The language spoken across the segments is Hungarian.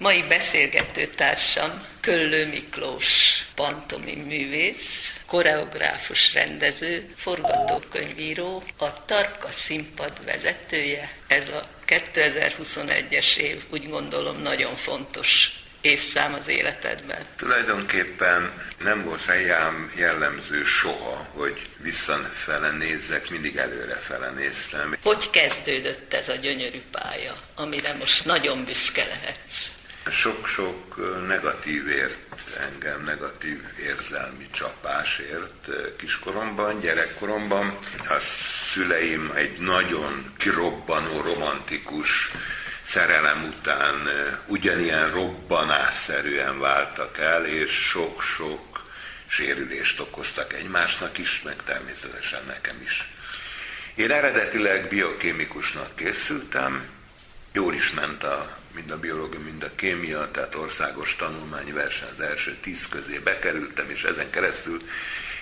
Mai beszélgető társam Köllő Miklós pantomim művész, koreográfus rendező, forgatókönyvíró, a Tarka színpad vezetője. Ez a 2021-es év úgy gondolom nagyon fontos évszám az életedben? Tulajdonképpen nem volt rejám jellemző soha, hogy visszafele nézzek, mindig előrefele néztem. Hogy kezdődött ez a gyönyörű pálya, amire most nagyon büszke lehetsz? Sok-sok negatív ért engem, negatív érzelmi csapásért kiskoromban, gyerekkoromban. A szüleim egy nagyon kirobbanó, romantikus szerelem után ugyanilyen robbanásszerűen váltak el, és sok-sok sérülést okoztak egymásnak is, meg természetesen nekem is. Én eredetileg biokémikusnak készültem, jól is ment a, mind a biológia, mind a kémia, tehát országos tanulmányi verseny az első tíz közé. Bekerültem, és ezen keresztül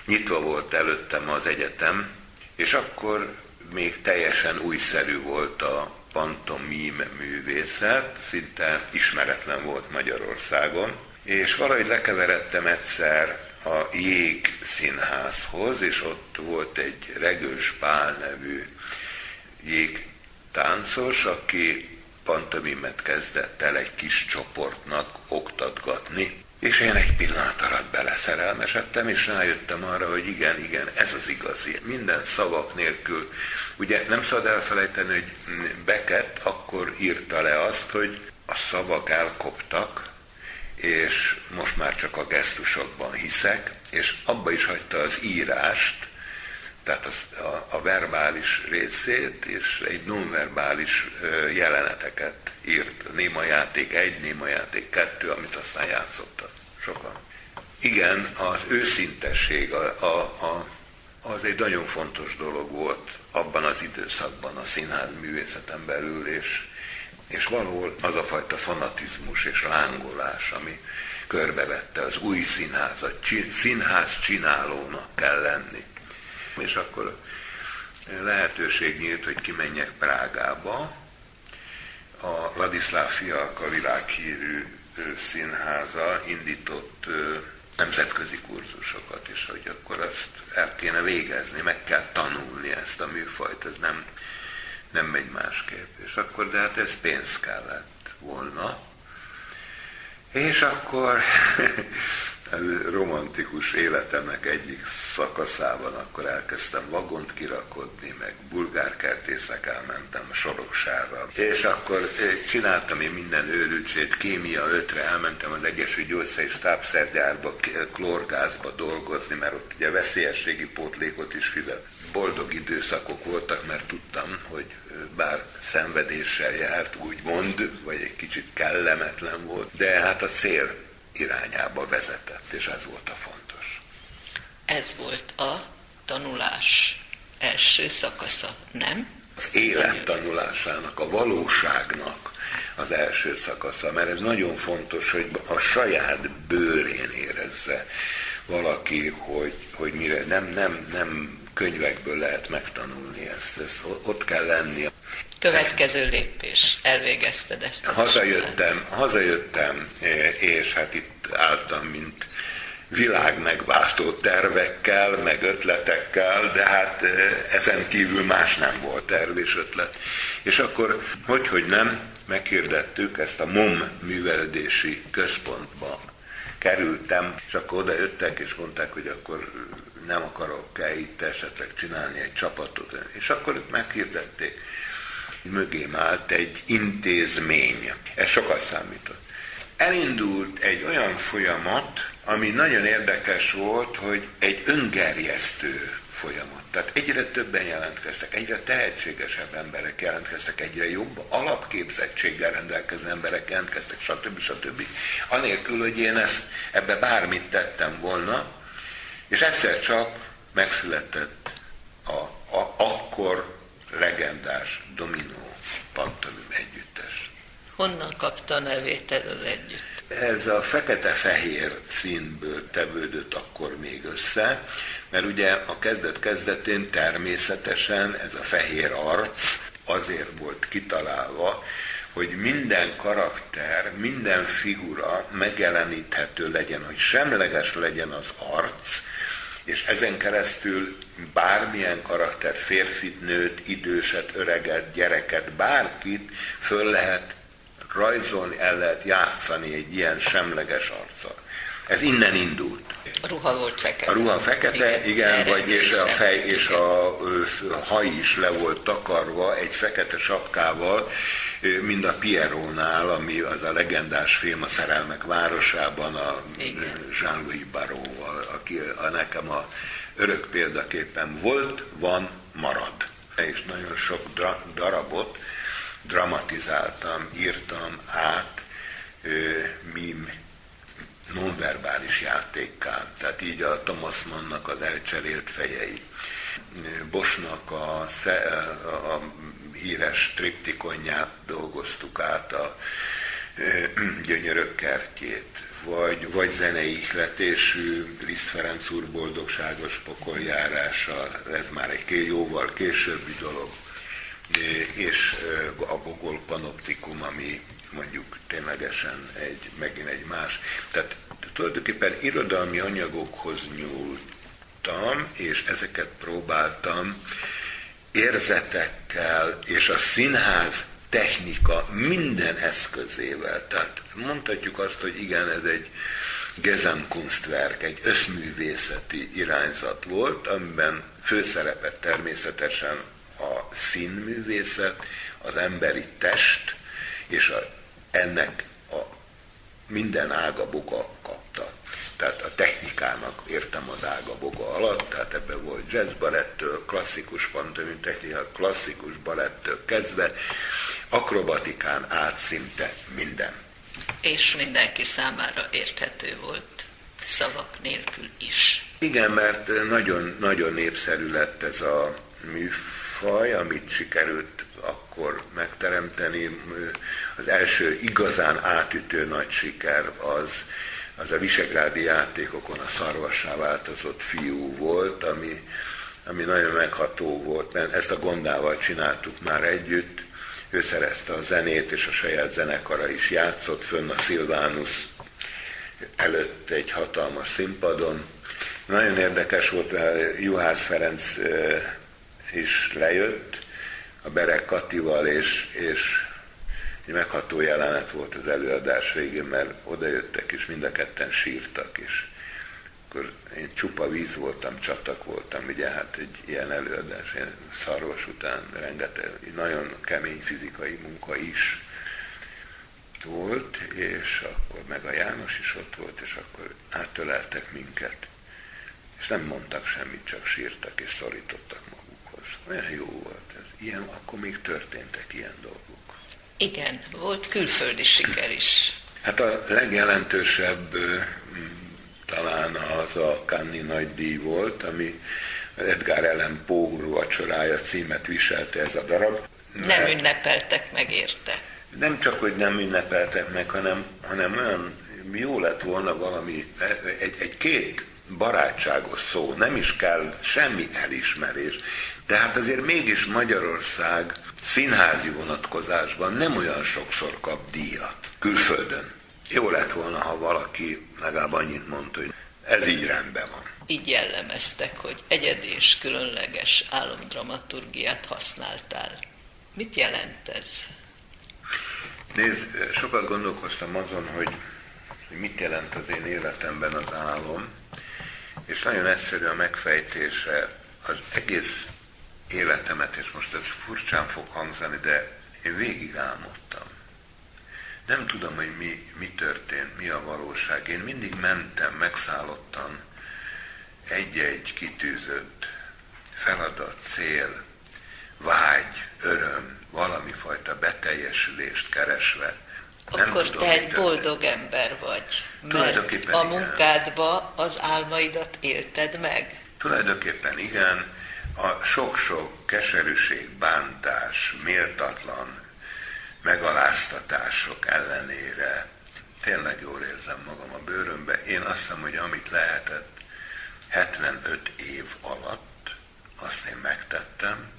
nyitva volt előttem az egyetem, és akkor még teljesen újszerű volt a pantomime művészet, szinte ismeretlen volt Magyarországon, és valahogy lekeveredtem egyszer a Jég színházhoz, és ott volt egy Regős Pál nevű jégtáncos, aki pantomimet kezdett el egy kis csoportnak oktatgatni. És én egy pillanat alatt beleszerelmesedtem, és rájöttem arra, hogy igen, igen, ez az igazi. Minden szavak nélkül Ugye nem szabad elfelejteni, hogy Beckett akkor írta le azt, hogy a szavak elkoptak, és most már csak a gesztusokban hiszek, és abba is hagyta az írást, tehát az, a, a verbális részét, és egy nonverbális jeleneteket írt. Néma játék egy, néma játék kettő, amit aztán játszottak sokan. Igen, az őszintesség, a, a, a, az egy nagyon fontos dolog volt abban az időszakban a színház művészeten belül, és, és valahol az a fajta fanatizmus és lángolás, ami körbevette az új színházat, színház csinálónak kell lenni. És akkor lehetőség nyílt, hogy kimenjek Prágába, a Ladislav Fialka világhírű színháza indított nemzetközi kurzusokat is, hogy akkor azt el kéne végezni, meg kell tanulni ezt a műfajt, ez nem, nem megy másképp. És akkor, de hát ez pénz kellett volna. És akkor romantikus életemnek egyik szakaszában akkor elkezdtem vagont kirakodni, meg bulgárkertészek elmentem a Soroksára. És akkor eh, csináltam én minden őrültsét, kémia ötre elmentem az Egyesült Gyógyszer és Tápszergyárba, klorgázba dolgozni, mert ott ugye veszélyességi pótlékot is fizet. Boldog időszakok voltak, mert tudtam, hogy eh, bár szenvedéssel járt, úgymond, vagy egy kicsit kellemetlen volt, de hát a cél irányába vezetett, és ez volt a fontos. Ez volt a tanulás első szakasza, nem? Az élet tanulásának, a valóságnak az első szakasza, mert ez nagyon fontos, hogy a saját bőrén érezze valaki, hogy, hogy mire nem, nem, nem könyvekből lehet megtanulni ezt, ezt ott kell lenni. Következő lépés, elvégezted ezt. Hazajöttem, hazajöttem, és hát itt álltam, mint világ megváltó tervekkel, meg ötletekkel, de hát ezen kívül más nem volt terv és ötlet. És akkor, hogy, hogy nem, meghirdettük ezt a MOM művelődési központba kerültem, és akkor oda jöttek, és mondták, hogy akkor nem akarok-e itt esetleg csinálni egy csapatot. És akkor meghirdették. Mögém állt egy intézmény. Ez sokat számított. Elindult egy olyan folyamat, ami nagyon érdekes volt, hogy egy öngerjesztő folyamat. Tehát egyre többen jelentkeztek, egyre tehetségesebb emberek jelentkeztek, egyre jobb alapképzettséggel rendelkező emberek jelentkeztek, stb. stb. Anélkül, hogy én ezt, ebbe bármit tettem volna, és egyszer csak megszületett a, a akkor legendás Dominó pantomim együttes. Honnan kapta a nevét ez az együtt? Ez a fekete-fehér színből tevődött akkor még össze, mert ugye a kezdet-kezdetén természetesen ez a fehér arc azért volt kitalálva, hogy minden karakter, minden figura megjeleníthető legyen, hogy semleges legyen az arc, és ezen keresztül bármilyen karakter, férfit, nőt, időset, öreget, gyereket, bárkit föl lehet rajzolni, el lehet játszani egy ilyen semleges arccal. Ez innen indult. A ruha volt fekete. A ruha fekete, igen, igen vagy és a fej és a, a haj is le volt takarva egy fekete sapkával, mind a Pierrónál, ami az a legendás film a Szerelmek városában, a Jean-Louis Barrault, aki a nekem a örök példaképpen volt, van, marad. És nagyon sok darabot dramatizáltam, írtam át, mim nonverbális játékká, tehát így a Thomas Mannnak az elcserélt fejei. Bosnak a, a, híres triptikonját dolgoztuk át, a gyönyörök kertjét, vagy, vagy zenei ihletésű Liszt Ferenc úr boldogságos pokoljárása, ez már egy jóval későbbi dolog, és a Gogol Panoptikum, ami mondjuk ténylegesen egy, megint egy más. Tehát tulajdonképpen irodalmi anyagokhoz nyúltam, és ezeket próbáltam érzetekkel és a színház technika minden eszközével. Tehát mondhatjuk azt, hogy igen, ez egy Gesamtkunstwerk, egy összművészeti irányzat volt, amiben főszerepet természetesen a színművészet, az emberi test, és a, ennek a minden ága boga kapta tehát a technikának értem az ága boga alatt, tehát ebben volt jazz balettől, klasszikus pantomim technika, klasszikus balettől kezdve, akrobatikán át szinte minden. És mindenki számára érthető volt, szavak nélkül is. Igen, mert nagyon, nagyon népszerű lett ez a műfaj, amit sikerült akkor megteremteni. Az első igazán átütő nagy siker az az a visegrádi játékokon a szarvassá változott fiú volt, ami, ami nagyon megható volt, mert ezt a gondával csináltuk már együtt, ő szerezte a zenét, és a saját zenekara is játszott fönn a Szilvánus előtt egy hatalmas színpadon. Nagyon érdekes volt, mert Juhász Ferenc is lejött, a Berek Katival, és, és egy megható jelenet volt az előadás végén, mert odajöttek, és mind a ketten sírtak, és akkor én csupa víz voltam, csatak voltam, ugye hát egy ilyen előadás, ilyen szarvas után rengeteg, nagyon kemény fizikai munka is volt, és akkor meg a János is ott volt, és akkor átöleltek minket, és nem mondtak semmit, csak sírtak és szorítottak magukhoz. Olyan jó volt ez. Ilyen, akkor még történtek ilyen dolgok. Igen, volt külföldi siker is. Hát a legjelentősebb talán az a Cannes nagy díj volt, ami Edgar Allan Poe vacsorája címet viselte ez a darab. Nem ünnepeltek meg érte. Nem csak, hogy nem ünnepeltek meg, hanem, hanem olyan jó lett volna valami, egy, egy két barátságos szó, nem is kell semmi elismerés, de hát azért mégis Magyarország színházi vonatkozásban nem olyan sokszor kap díjat külföldön. Jó lett volna, ha valaki legalább annyit mondta, hogy ez így rendben van. Így jellemeztek, hogy egyedi és különleges álomdramaturgiát használtál. Mit jelent ez? Nézd, sokat gondolkoztam azon, hogy mit jelent az én életemben az álom, és nagyon egyszerű a megfejtése. Az egész életemet, és most ez furcsán fog hangzani, de én végig álmodtam. Nem tudom, hogy mi, mi történt, mi a valóság. Én mindig mentem, megszállottam egy-egy kitűzött feladat, cél, vágy, öröm, valami fajta beteljesülést keresve. Nem Akkor tudom, te egy boldog ember vagy, mert a munkádba az álmaidat élted meg. Tulajdonképpen igen, a sok-sok keserűség, bántás, méltatlan megaláztatások ellenére tényleg jól érzem magam a bőrömbe. Én azt hiszem, hogy amit lehetett 75 év alatt, azt én megtettem,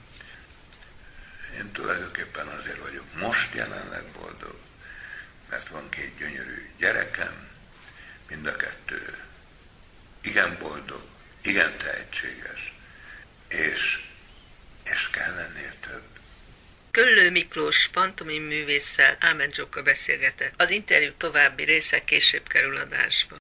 Én tulajdonképpen azért vagyok most jelenleg boldog, mert van két gyönyörű gyerekem, mind a kettő igen boldog, igen tehetséges, és, és kell lennél több. Köllő Miklós pantomim művésszel Ámen Zsoka beszélgetett. Az interjú további része később kerül adásba.